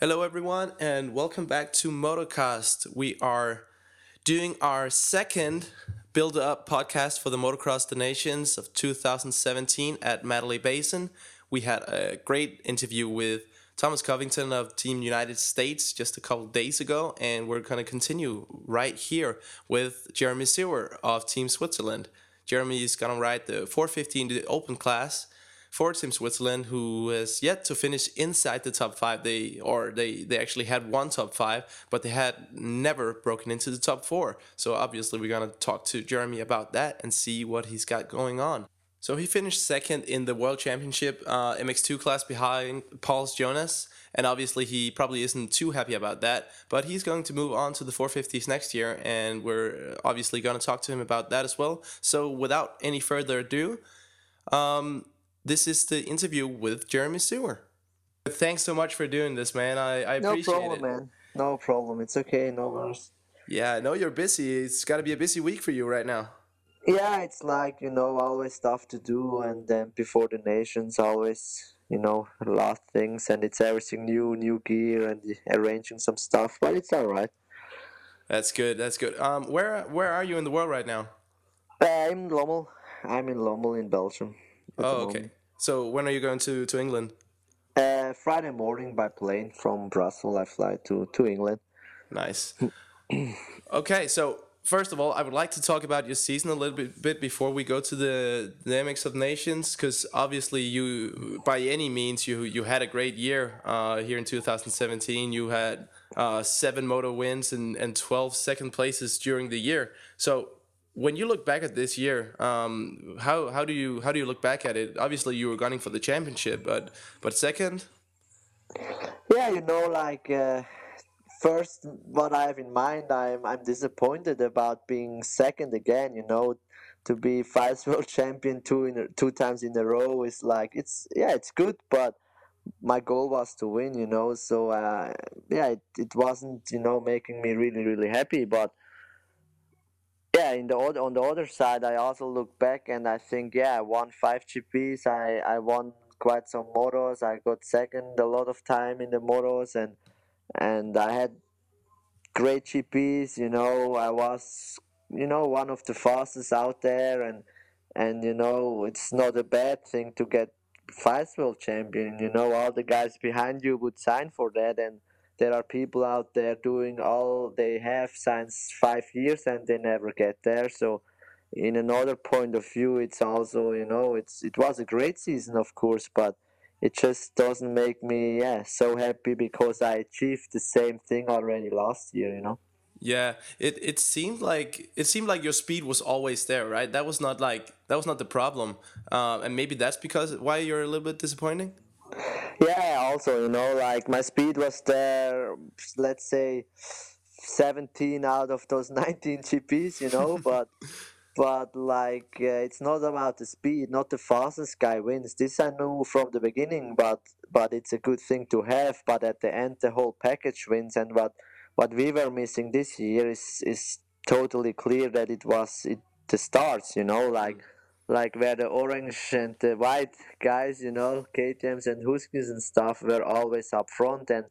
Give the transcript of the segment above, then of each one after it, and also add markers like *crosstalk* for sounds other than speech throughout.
Hello, everyone, and welcome back to Motocast. We are doing our second build up podcast for the Motocross the Nations of 2017 at Matterley Basin. We had a great interview with Thomas Covington of Team United States just a couple days ago, and we're going to continue right here with Jeremy Seewer of Team Switzerland. Jeremy is going to ride the 450 in the open class for Team Switzerland, who has yet to finish inside the top five. They or they they actually had one top five, but they had never broken into the top four. So obviously, we're gonna talk to Jeremy about that and see what he's got going on. So he finished second in the World Championship uh, MX2 class behind Pauls Jonass, and obviously he probably isn't too happy about that. But he's going to move on to the 450s next year, and we're obviously going to talk to him about that as well. So without any further ado, um, this is the interview with Jeremy Seewer. Thanks so much for doing this, man. I, I no appreciate problem, it. No problem, man. No problem. It's okay. No worries. Yeah, I know you're busy. It's got to be a busy week for you right now. Yeah, it's like you know, always stuff to do, and then before the nations, always you know, a lot of things, and it's everything new, new gear, and arranging some stuff. But it's all right. That's good. That's good. Um, where where are you in the world right now? Uh, I'm in Lommel. I'm in Lommel in Belgium. Oh, okay. So when are you going to to England? Uh, Friday morning by plane from Brussels. I fly to to England. Nice. *clears throat* okay, so first of all, I would like to talk about your season a little bit, bit before we go to the, dynamics of Nations, because obviously you, by any means, you you had a great year uh, here in 2017. You had uh, seven moto wins and, and 12 second places during the year. So when you look back at this year, um, how how do you how do you look back at it? Obviously, you were gunning for the championship, but but second. Yeah, you know, like. Uh first what I have in mind, I'm I'm disappointed about being second again. You know, to be *laughs* vice world champion two in two times in a row is like it's yeah it's good, but my goal was to win. You know, so uh, yeah, it, it wasn't you know making me really really happy, but. Yeah, in the other, on the other side, I also look back and I think, yeah, I won five GPs. I, I won quite some motos. I got second a lot of time in the motos, and and I had great GPs. You know, I was you know one of the fastest out there, and and you know it's not a bad thing to get vice world champion. You know, all the guys behind you would sign for that, and there are people out there doing all they have since five years and they never get there. So in another point of view it's also you know it's it was a great season of course but it just doesn't make me yeah so happy because I achieved the same thing already last year. You know. Yeah, it it seemed like it seemed like your speed was always there, right? That was not like that was not the problem, uh, and maybe that's because why you're a little bit disappointing. Yeah, also you know like my speed was there. Let's say. 17 out of those *laughs* 19 GPs, you know, *laughs* but but like uh, it's not about the speed not the fastest guy wins this i knew from the beginning but but it's a good thing to have but at the end the whole package wins and what what we were missing this year is is totally clear that it was it, the starts you know like mm. Like where the orange and the white guys you know KTM's and Huskies and stuff were always up front and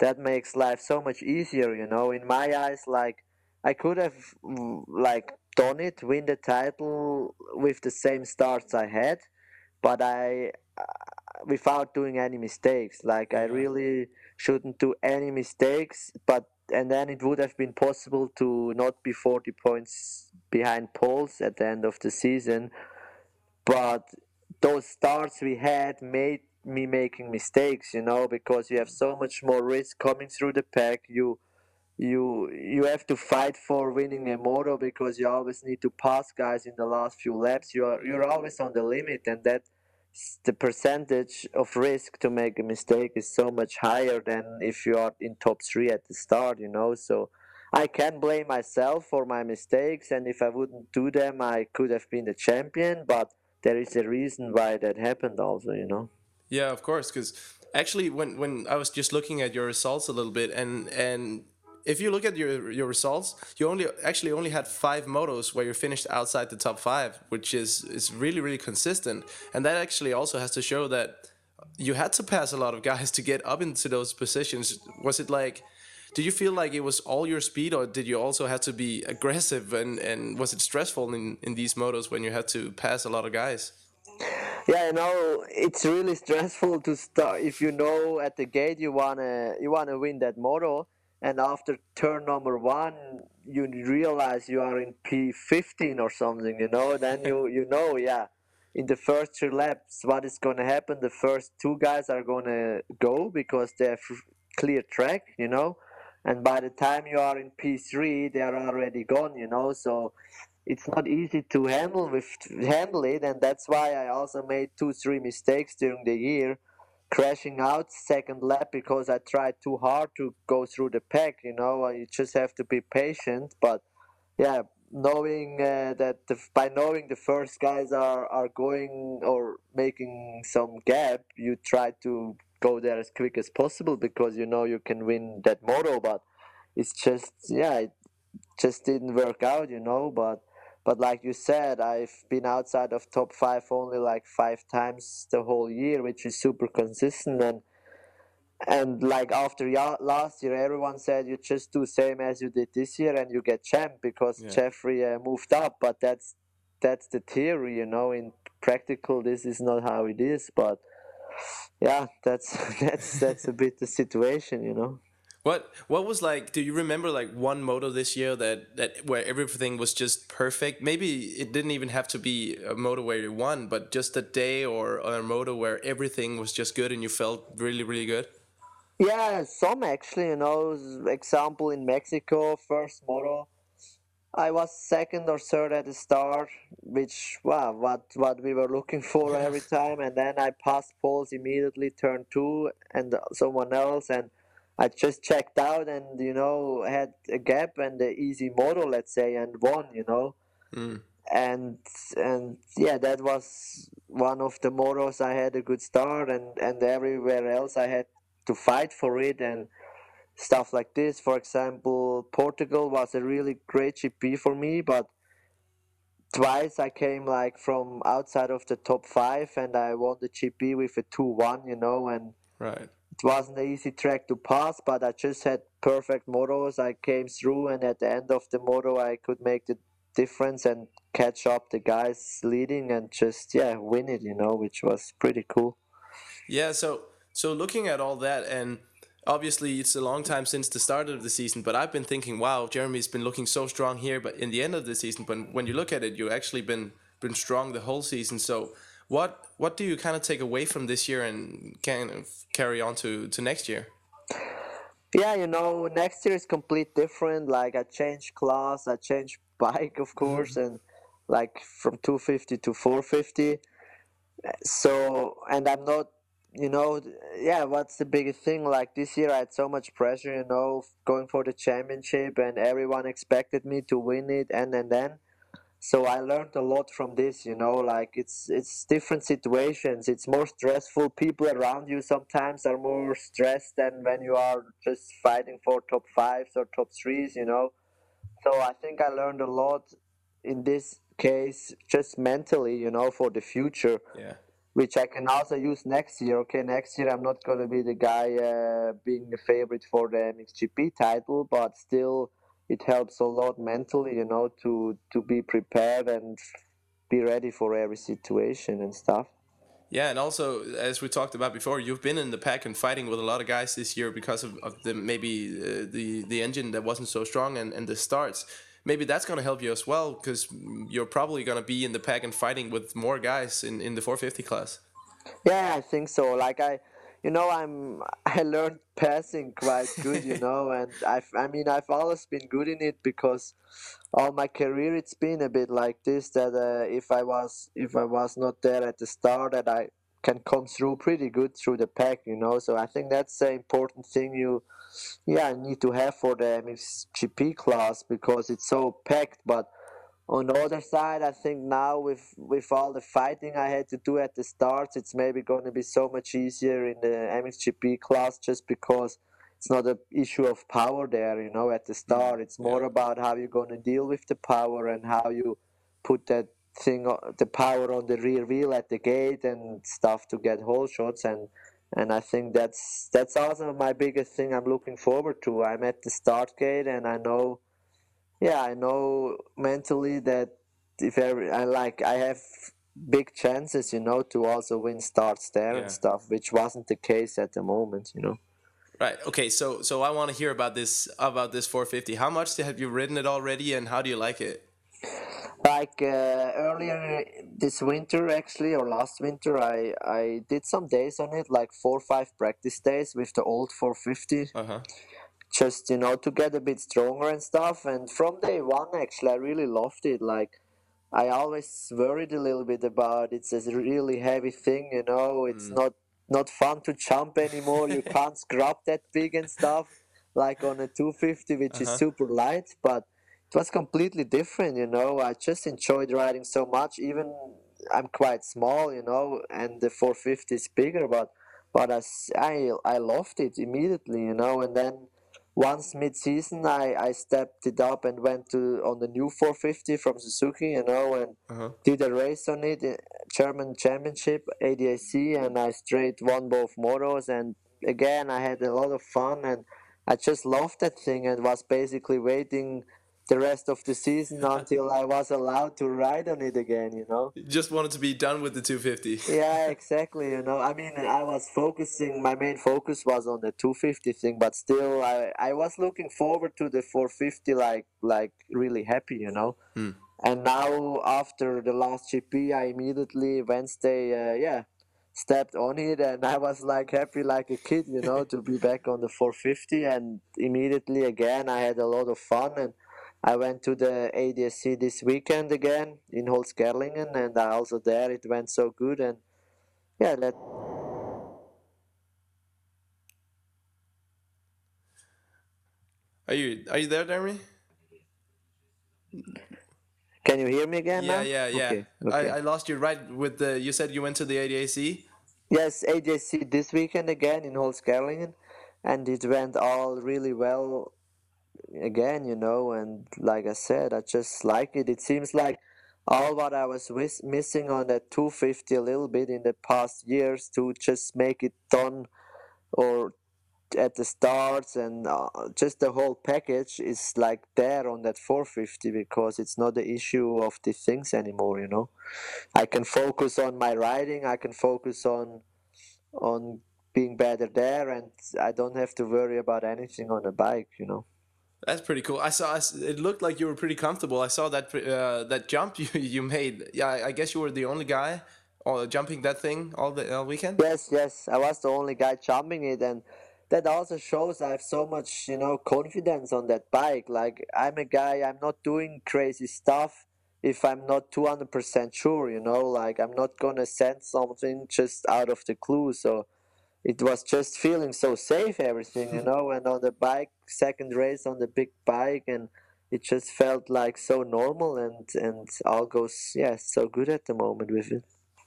that makes life so much easier you know in my eyes like I could have like done it, win the title with the same starts I had, but I uh, without doing any mistakes. Like I really shouldn't do any mistakes, but and then it would have been possible to not be 40 points behind Pauls at the end of the season. But those starts we had made me making mistakes, you know, because you have so much more risk coming through the pack. You you you have to fight for winning a moto because you always need to pass guys in the last few laps. You are you're always on the limit, and that the percentage of risk to make a mistake is so much higher than if you are in top three at the start. You know, so I can blame myself for my mistakes, and if I wouldn't do them, I could have been the champion. But there is a reason why that happened, also. You know. Yeah, of course, because actually, when when I was just looking at your results a little bit, and and if you look at your your results, you only actually only had five motos where you finished outside the top five, which is is really really consistent, and that actually also has to show that you had to pass a lot of guys to get up into those positions. Was it like? Did you feel like it was all your speed, or did you also have to be aggressive? And, and was it stressful in, in these motos when you had to pass a lot of guys? Yeah, you know, it's really stressful to start if you know at the gate you wanna you wanna win that moto, and after turn number one you realize you are in P15 or something, you know, then you *laughs* you know, yeah, in the first three laps what is gonna happen. The first two guys are gonna go because they have clear track, you know, and by the time you are in P3 they are already gone, you know, so it's not easy to handle with handle it, and that's why I also made two three mistakes during the year, crashing out second lap because I tried too hard to go through the pack. You know, you just have to be patient. But yeah, knowing uh, that the, by knowing the first guys are are going or making some gap, you try to go there as quick as possible because you know you can win that moto. But it's just yeah, it just didn't work out. You know, but but like you said, I've been outside of top five only like five times the whole year, which is super consistent. And and like after last year, everyone said you just do same as you did this year and you get champ because yeah. Jeffrey uh, moved up. But that's that's the theory, you know. In practical, this is not how it is. But yeah, that's *laughs* that's that's a bit the situation, you know. What what was like? Do you remember like one moto this year that that where everything was just perfect? Maybe it didn't even have to be a moto where you won, but just a day or, or a moto where everything was just good and you felt really really good. Yeah, some actually. You know, example in Mexico, first moto, I was second or third at the start, which wow, what what we were looking for every time, and then I passed Pauls immediately, turn two, and someone else, and I just checked out and you know had a gap and the easy model, let's say, and won. You know, mm. and and yeah, that was one of the motos. I had a good start, and and everywhere else I had to fight for it and stuff like this. For example, Portugal was a really great GP for me, but twice I came like from outside of the top five, and I won the GP with a two-one. You know, and right it wasn't an easy track to pass, but I just had perfect motos. I came through, and at the end of the moto, I could make the difference and catch up the guys leading and just yeah win it. You know, which was pretty cool. Yeah. So so looking at all that and. Obviously, it's a long time since the start of the season, but I've been thinking, wow, Jeremy's been looking so strong here. But in the end of the season, when when you look at it, you've actually been been strong the whole season. So what what do you kind of take away from this year and kind of carry on to, to next year? Yeah, you know, next year is complete different. Like I changed class, I changed *laughs* bike, of course, mm-hmm. and like from 250 to 450. So, and I'm not, you know, yeah. What's the biggest thing? Like this year, I had so much pressure, you know, going for the championship, and everyone expected me to win it, and and then. So i learned a lot from this you know like it's it's different situations. It's more stressful. People around you sometimes are more stressed than when you are just fighting for top fives or top threes you know. So i think i learned a lot in this case just mentally you know for the future. Yeah which I can also use next year. Okay, next year I'm not going to be the guy uh, being the favorite for the MXGP title, but still it helps a lot mentally, you know, to to be prepared and be ready for every situation and stuff. Yeah, and also as we talked about before, you've been in the pack and fighting with a lot of guys this year because of, of the maybe uh, the the engine that wasn't so strong and, and the starts. Maybe that's going to help you as well because you're probably going to be in the pack and fighting with more guys in, in the 450 class. Yeah, I think so. Like I, you know, I'm *laughs* I learned passing quite good, you know, *laughs* and I've. I mean I've always been good in it because all my career it's been a bit like this that uh, if I was if I was not there at the start that I can come through pretty good through the pack, you know. So I think that's the important thing you yeah I need to have for the MXGP class because it's so packed, but on the other side, I think now with with all the fighting I had to do at the start, it's maybe going to be so much easier in the MXGP class just because it's not an issue of power there. You know, at the mm-hmm. start, it's more yeah. about how you're going to deal with the power and how you put that thing, the power on the rear wheel at the gate and stuff to get hole shots and and I think that's that's also my biggest thing I'm looking forward to. I'm at the start gate and I know, yeah, I know mentally that if every I like I have big chances, you know, to also win starts there Yeah. and stuff, which wasn't the case at the moment, you know. Right. Okay. So so I want to hear about this about this 450. How much have you ridden it already, and how do you like it? Like uh, earlier this winter, actually, or last winter, I I did some days on it, like four or five practice days with the old 450. Uh huh. just you know to get a bit stronger and stuff and from day one actually i really loved it like i always worried a little bit about it's a really heavy thing you know it's not not fun to jump anymore you *laughs* can't scrub that big and stuff like on a 250 which is Uh-huh. super light but it was completely different you know. I just enjoyed riding so much even i'm quite small you know and the 450 is bigger but but I, I, I loved it immediately you know. And then once mid-season I, I stepped it up and went to on the new 450 from Suzuki you know and Uh-huh. did a race on it uh, German championship ADAC and I straight won both motos. And again I had a lot of fun and I just loved that thing and was basically waiting the rest of the season until I was allowed to ride on it again you know You just wanted to be done with the 250. yeah, *laughs* exactly. You know, I mean, I was focusing. My main focus was on the 250 thing, but still, I I was looking forward to the 450, like like really happy. You know. Hmm. And now after the last GP, I immediately Wednesday, uh, yeah, stepped on it, and I was like happy like a kid, you know, to be *laughs* back on the 450. And immediately again, I had a lot of fun and. I went to the ADAC this weekend again in Holzgerlingen, and I also there it went so good, and yeah, that Are you are you there, Jeremy? can you hear me again Yeah, now? yeah, yeah. Okay, okay. I, I lost you right with the. You said you went to the ADAC. Yes, ADAC this weekend again in Holzgerlingen, and it went all really well again, you know. And like I said, I just like it. It seems like all what I was wis- missing on that 250 a little bit in the past years to just make it done or at the starts and uh, just the whole package is like there on that 450 because it's not the issue of the things anymore you know i can focus on my riding i can focus on on being better there and i don't have to worry about anything on the bike you know That's pretty cool. I saw. It looked like you were pretty comfortable. I saw that uh, that jump *laughs* you you made. Yeah, I, guess you were the only guy uh, jumping that thing all the all weekend. Yes, yes, I was the only guy jumping it, and that also shows I have so much, you know, confidence on that bike. Like I'm a guy, I'm not doing crazy stuff if I'm not two hundred percent sure, you know. Like I'm not gonna send something just out of the clue. So it was just feeling so safe, everything, you *laughs* know. And on the bike, second race on the big bike, and it just felt like so normal, and and all goes yeah, so good at the moment with it.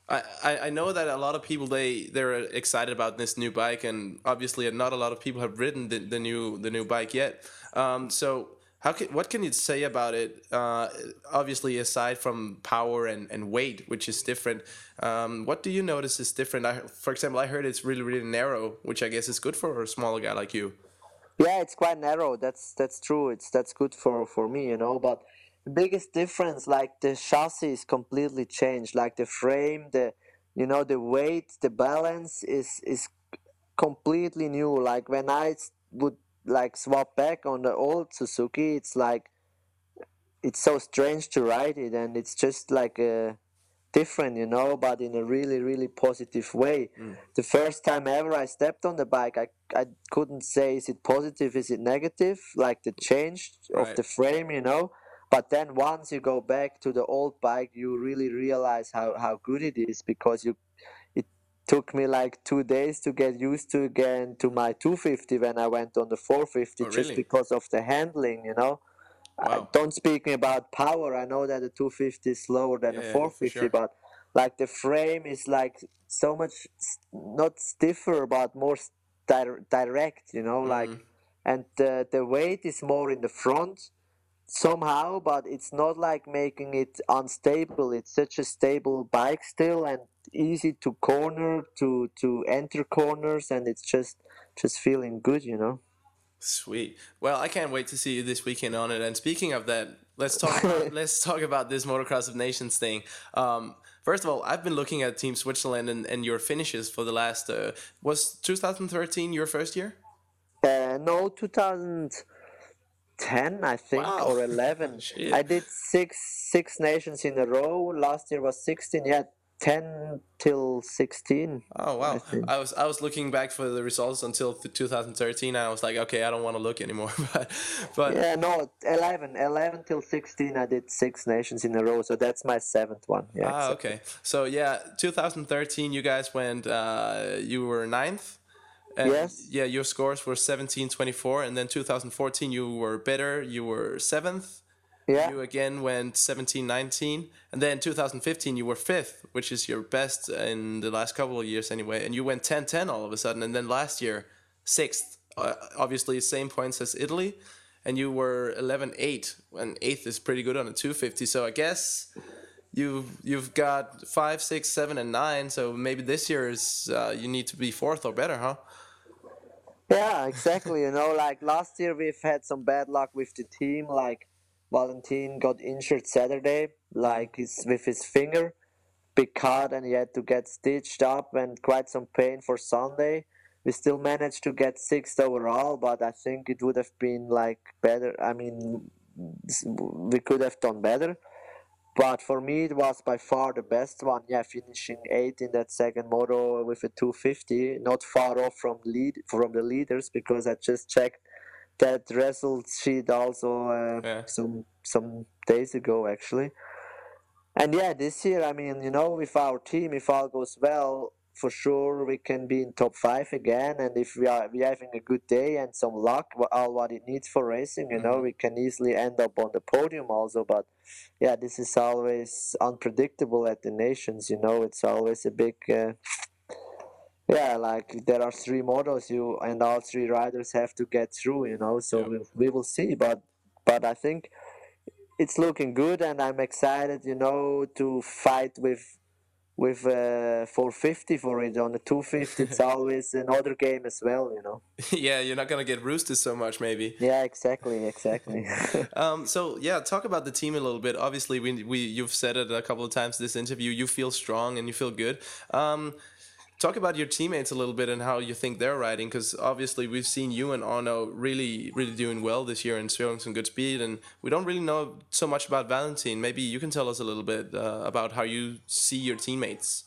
I, I I know that a lot of people they they're excited about this new bike, and obviously not a lot of people have ridden the, the new the new bike yet. Um, so how can what can you say about it? Uh, obviously, aside from power and, and weight, which is different, um, what do you notice is different? I, for example, I heard it's really really narrow, which I guess is good for a smaller guy like you. Yeah, it's quite narrow. That's that's true. It's that's good for for me, you know. But the biggest difference, like the chassis, is completely changed. Like the frame, the you know the weight, the balance is is completely new. Like when I would like swap back on the old Suzuki, it's like it's so strange to ride it, and it's just like a different, you know, but in a really, really positive way. Mm. The first time ever I stepped on the bike, I, I couldn't say is it positive, is it negative, like the change of the frame, you know. But then once you go back to the old bike, you really realize how, how good it is because you took me like two days to get used to again to my 250 when I went on the 450 Oh, just really? because of the handling, you know. I Wow. don't speaking about power. I know that the 250 is slower than Yeah, the yeah, 450, sure. but like the frame is like so much not stiffer, but more direct. You know, like Mhm. and the the weight is more in the front. Somehow, but it's not like making it unstable. It's such a stable bike still and easy to corner to to enter corners, and it's just just feeling good, you know. Sweet. Well, I can't wait to see you this weekend on it. And speaking of that, let's talk. About, *laughs* let's talk about this motocross of nations thing. Um, first of all, I've been looking at Team Switzerland and, and your finishes for the last. Uh, was 2013 your first year? Uh, no, 2010, I think, Wow. or *laughs* 11. Shit. I did six six nations in a row. Last year was 16. Yeah, 10 till 16. Oh wow! think. I was I was looking back for the results until th- 2013, and I was like, okay, I don't want to look anymore. *laughs* but but Yeah, no, 11. 11 till 16, I did six nations in a row. So that's my seventh one. Yeah. ah, so- okay. So yeah, 2013, you guys went. Uh, you were ninth. And Yes. Yeah, your scores were 17, 24, and then 2014 you were better. You were seventh. Yeah. You again went 17, 19, and then 2015 you were fifth, which is your best in the last couple of years anyway. And you went 10, 10 all of a sudden, and then last year sixth. Uh, obviously, same points as Italy, and you were 11, 8, and eighth is pretty good on a 250. So I guess you've you've got five, six, seven, and nine. So maybe this year is uh, you need to be fourth or better, huh? Yeah, exactly. you know, like last year we've had some bad luck with the team. Like Valentin got injured Saturday, like his with his finger, big cut, and he had to get stitched up and quite some pain for Sunday. We still managed to get sixth overall, but I think it would have been like better. I mean, we could have done better. But for me, it was by far the best one. Yeah, finishing eighth in that second moto with a 250, not far off from lead from the leaders because I just checked that result sheet also uh, Yeah. some some days ago actually. And yeah, this year, I mean, you know, with our team, if all goes well, for sure we can be in top five again. And if we are we having a good day and some luck, all what it needs for racing, you know, we can easily end up on the podium also. But yeah, this is always unpredictable at the nations. You know, it's always a big. Uh, yeah, like there are three models you and all three riders have to get through. You know, so Yeah. we, we will see. But but I think it's looking good, and I'm excited. You know, to fight with with uh, 450 for it on the 250. It's *laughs* always another game as well. You know. *laughs* yeah, you're not gonna get roosted so much, maybe. Yeah, exactly, exactly. *laughs* Um, so yeah, talk about the team a little bit. Obviously, we, we you've said it a couple of times this interview. You feel strong and you feel good. Um, talk about your teammates a little bit and how you think they're riding, because obviously we've seen you and Arnaud really really doing well this year and showing some good speed, and we don't really know so much about Valentin. Maybe you can tell us a little bit uh, about how you see your teammates.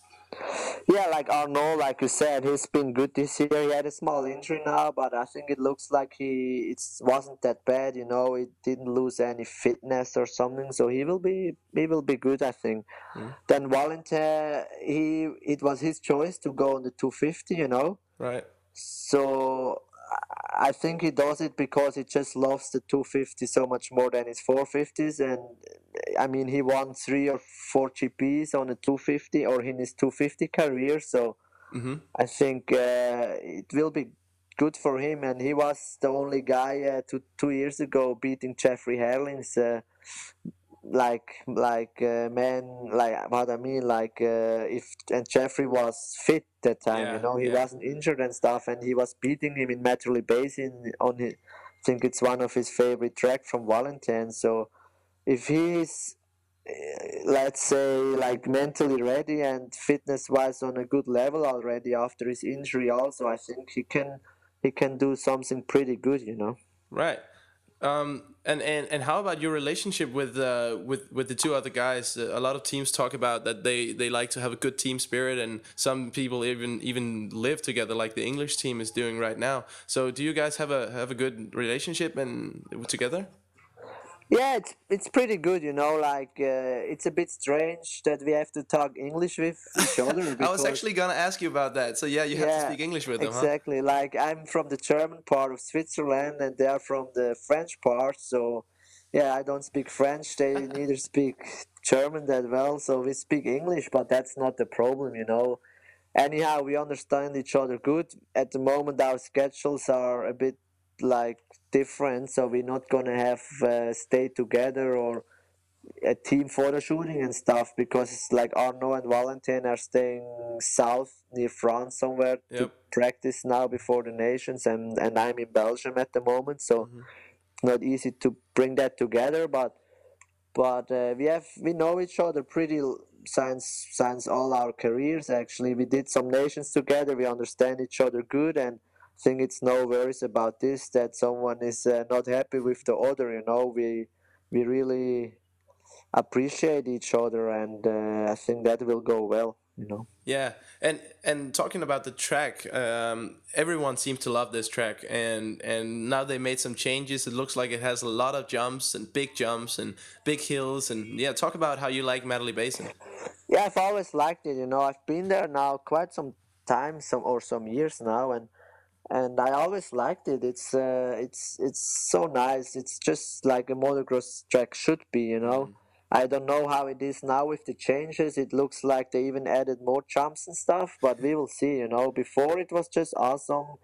Yeah, like Arnaud, like you said, he's been good this year. He had a small injury now, but I think it looks like he it wasn't that bad. You know, he didn't lose any fitness or something, so he will be he will be good. I think. Mm-hmm. Then Valentin, he it was his choice to go on the 250. You know, Right. so I- think he does it because he just loves the 250 so much more than his 450s. And I mean, he won three or four GPs on a 250 or in his 250 career. So Mm-hmm. I think uh, it will be good for him. And he was the only guy uh, two, two years ago beating Jeffrey Herlings. Uh, like like uh, man like what I mean like uh, if and Jeffrey was fit that time Yeah, you know he yeah. wasn't injured and stuff and he was beating him in Matterley Basin on his I think it's one of his favorite track from Valentin so if he's uh, let's say like mentally ready and fitness wise on a good level already after his injury also I think he can he can do something pretty good you know Right. Um, and, and and how about your relationship with uh, with with the two other guys? A lot of teams talk about that they, they like to have a good team spirit, and some people even even live together, like the English team is doing right now. So, do you guys have a have a good relationship and together? Yeah, it's it's pretty good, you know. Like uh, it's a bit strange that we have to talk English with each other. *laughs* I was actually gonna ask you about that. So yeah, you have to speak English with them, huh? exactly. Like I'm from the German part of Switzerland, and they are from the French part. So yeah, I don't speak French. They *laughs* neither speak German that well. So we speak English, but that's not the problem, you know. Anyhow, we understand each other good. At the moment, our schedules are a bit like different, so we're not gonna have uh, stay together or a team photo shooting and stuff because it's like Arnaud and Valentin are staying south near France somewhere Yep. to practice now before the nations and and I'm in Belgium at the moment so not easy to bring that together but but uh, we have we know each other pretty since since all our careers actually we did some nations together we understand each other good and think it's no worries about this that someone is uh, not happy with the order. you know we we really appreciate each other and uh, I think that will go well you know Yeah, and and talking about the track, um, everyone seems to love this track, and and now they made some changes. It looks like it has a lot of jumps and big jumps and big hills, and yeah, talk about how you like Matterley Basin. Yeah, I've always liked it. You know, I've been there now quite some time, some or some years now, and and I always liked it. It's uh, it's it's so nice. It's just like a motocross track should be. You know, I don't know how it is now with the changes. It looks like they even added more jumps and stuff, but we will see. You know, before it was just awesome,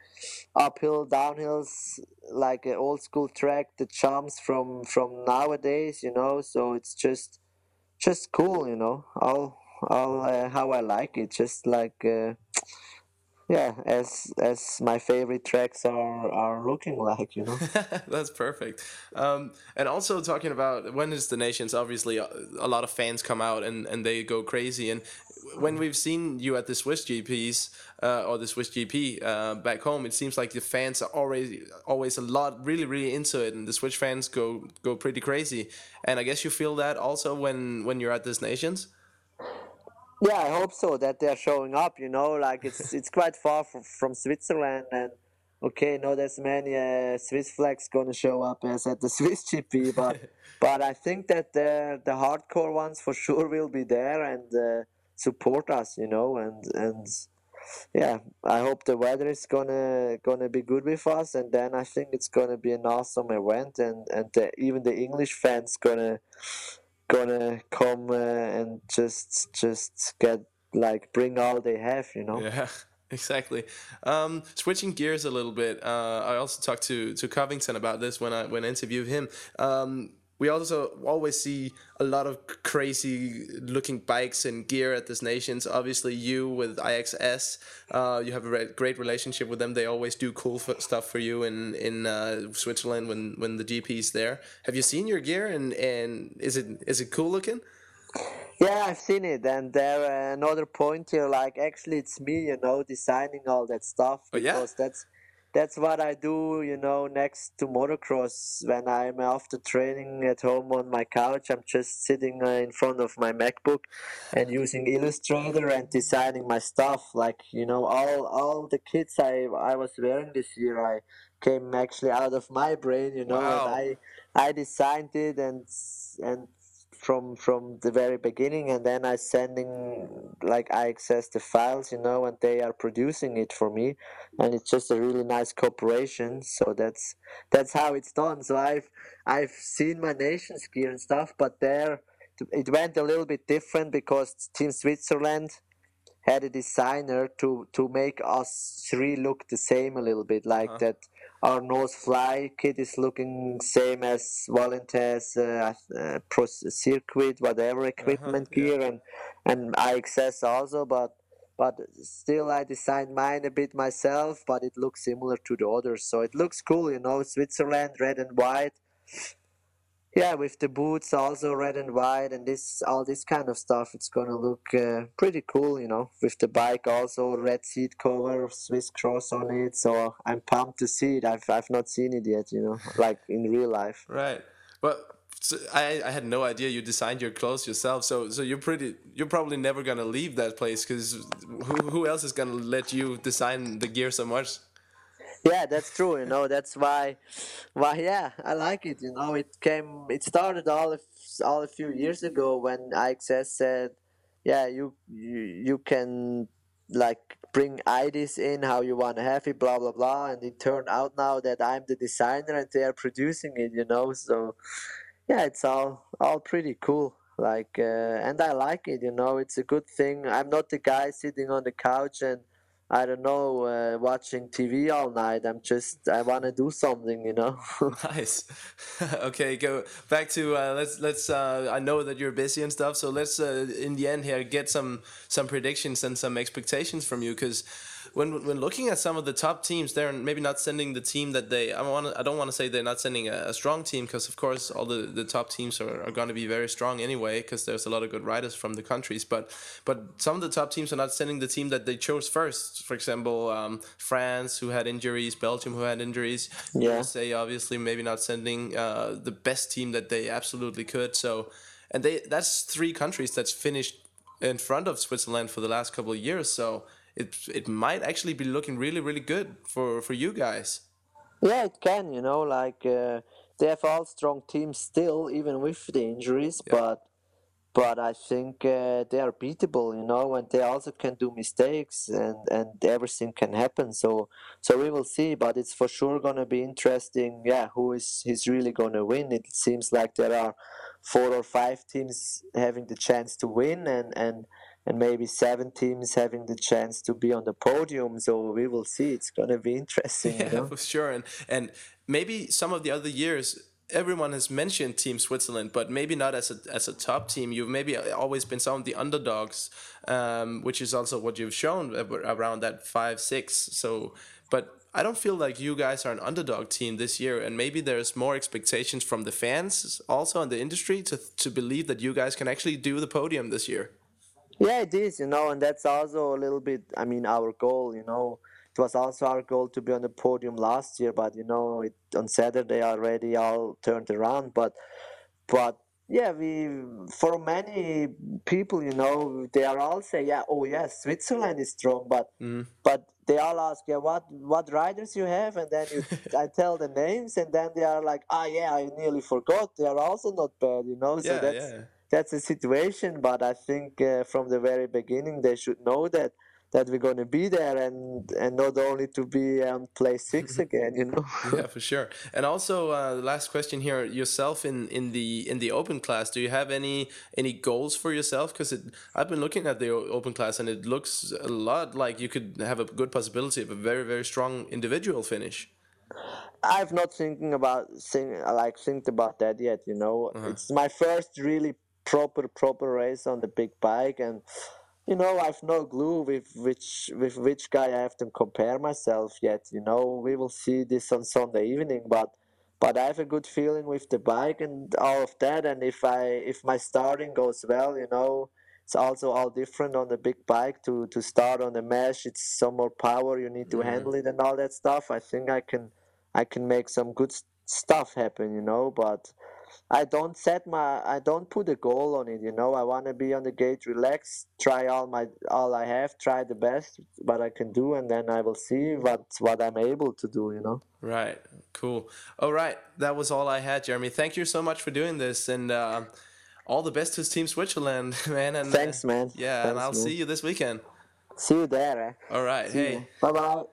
uphill, downhills, like an old school track. The jumps from from nowadays. You know, so it's just just cool, you know. All all uh, how I like it, just like uh, yeah, as as my favorite tracks are are looking like, you know. *laughs* That's perfect. Um, and also talking about when is the nations, obviously a, a lot of fans come out and, and they go crazy. And when we've seen you at the Swiss GPs uh, or the Swiss GP uh, back home, it seems like the fans are already always a lot really really into it, and the Swiss fans go go pretty crazy. And I guess you feel that also when when you're at this nations. Yeah, I hope so that they're showing up. You know, like it's *laughs* it's quite far from, from Switzerland, and okay, not as many uh, Swiss flags gonna show up as at the *laughs* Swiss GP, but but I think that the the hardcore ones for sure will be there and uh, support us. You know, and and yeah, I hope the weather is gonna gonna be good with us, and then I think it's gonna be an awesome event, and and the, even the English fans gonna gonna come uh, and just just get like bring all they have, you know. Yeah, *laughs* exactly. Um, switching gears a little bit, uh, I also talked to to Covington about this when I when I interviewed him. Um, we also always see a lot of crazy looking bikes and gear at this nations. Obviously, you with IXS, uh, you have a re- great relationship with them. They always do cool f- stuff for you in in uh, Switzerland when when the GP's there. Have you seen your gear and and is it is it cool looking? Yeah, I've seen it, and there uh, another point here. Like, actually, it's me, you know, designing all that stuff Oh, yeah? because that's that's what I do, you know, next to motocross. When I'm after training at home on my couch, I'm just sitting uh, in front of my MacBook and using Illustrator and designing my stuff. Like, you know, all all the kits I I was wearing this year, I came actually out of my brain, you know, Wow. and I I designed it and and from from the very beginning and then I sending like IXS the files you know and they are producing it for me and it's just a really nice cooperation so that's that's how it's done so I've I've seen my nation's gear and stuff but there it went a little bit different because Team Switzerland had a designer to to make us three look the same a little bit like Uh-huh. that Arnaud's fly kit is looking same as Valentin's uh, uh, pro circuit whatever equipment yeah. gear and and IXS also but but still I designed mine a bit myself but it looks similar to the others so it looks cool you know Switzerland red and white yeah with the boots also red and white and this all this kind of stuff it's gonna look uh, pretty cool you know with the bike also red seat cover swiss cross on it so i'm pumped to see it i've, I've not seen it yet you know like in real life Right. But so I, I had no idea you designed your clothes yourself. So so you're pretty you're probably never gonna leave that place because who, who else is gonna let you design the gear so much? Yeah that's true you know that's why why yeah i like it you know it came it started all a, f- all a few years ago when IXS said yeah you you, you can like bring IDs in how you want to have it blah blah blah and it turned out now that i'm the designer and they are producing it you know so yeah it's all all pretty cool like uh, and i like it you know it's a good thing. I'm not the guy sitting on the couch and I don't know, uh, watching TV all night. I'm just, I want to do something, you know. *laughs* nice. *laughs* okay, go back to uh, let's let's. Uh, I know that you're busy and stuff, so let's uh, in the end here get some some predictions and some expectations from you because when when looking at some of the top teams, they're maybe not sending the team that they. I want. I don't want to say they're not sending a, a strong team because of course all the, the top teams are, are going to be very strong anyway because there's a lot of good riders from the countries. But but some of the top teams are not sending the team that they chose first. For example, um, France who had injuries, Belgium who had injuries. Yeah. USA obviously maybe not sending uh, the best team that they absolutely could. So and they that's three countries that's finished in front of Switzerland for the last couple of years. So it it might actually be looking really really good for for you guys. Yeah, it can. You know, like uh, they have all strong teams still, even with the injuries. Yeah. But but I think uh, they are beatable. You know, and they also can do mistakes, and and everything can happen. So so we will see. But it's for sure gonna be interesting. Yeah, who is he's really gonna win? It seems like there are four or five teams having the chance to win, and and and maybe seven teams having the chance to be on the podium. So we will see. It's going to be interesting. Yeah, you know? for sure. And and maybe some of the other years. Everyone has mentioned Team Switzerland, but maybe not as a as a top team. You've maybe always been some of the underdogs, um, which is also what you've shown around that five six. So, but I don't feel like you guys are an underdog team this year, and maybe there's more expectations from the fans also in the industry to to believe that you guys can actually do the podium this year. Yeah, it is, you know, and that's also a little bit, I mean, our goal, you know. It was also our goal to be on the podium last year, but, you know, it, on Saturday already all turned around. But, but yeah, we, for many people, you know, they are all say, yeah, oh, yes, Switzerland is strong, but, mm. but they all ask, yeah, what, what riders you have? And then you, *laughs* I tell the names, and then they are like, ah, oh, yeah, I nearly forgot. They are also not bad, you know, so yeah, that's. Yeah that's the situation. But I think uh, from the very beginning they should know that that we're going to be there and and not only to be on um, place six again you know *laughs* yeah for sure and also uh, last question here yourself in in the in the open class do you have any any goals for yourself because i've been looking at the open class and it looks a lot like you could have a good possibility of a very very strong individual finish I've not thinking about think, like think about that yet. You know, uh -huh. it's my first really proper proper race on the big bike. And you know i've no clue with which with which guy i have to compare myself yet you know. We will see this on sunday evening but but i have a good feeling with the bike and all of that. And if i if my starting goes well you know it's also all different on the big bike to to start on the mesh. It's some more power you need to mm-hmm. handle it and all that stuff. I think i can i can make some good stuff happen you know but I don't set my I don't put a goal on it. You know, I want to be on the gate, relax, try all my all I have, try the best what I can do, and then I will see what what I'm able to do. You know. Right. Cool. All right. That was all I had, Jeremy. Thank you so much for doing this, and uh, all the best to Team Switzerland, *laughs* man. And thanks, man. Yeah, thanks, and I'll man. see you this weekend. See you there. Eh? All right. See hey. Bye bye.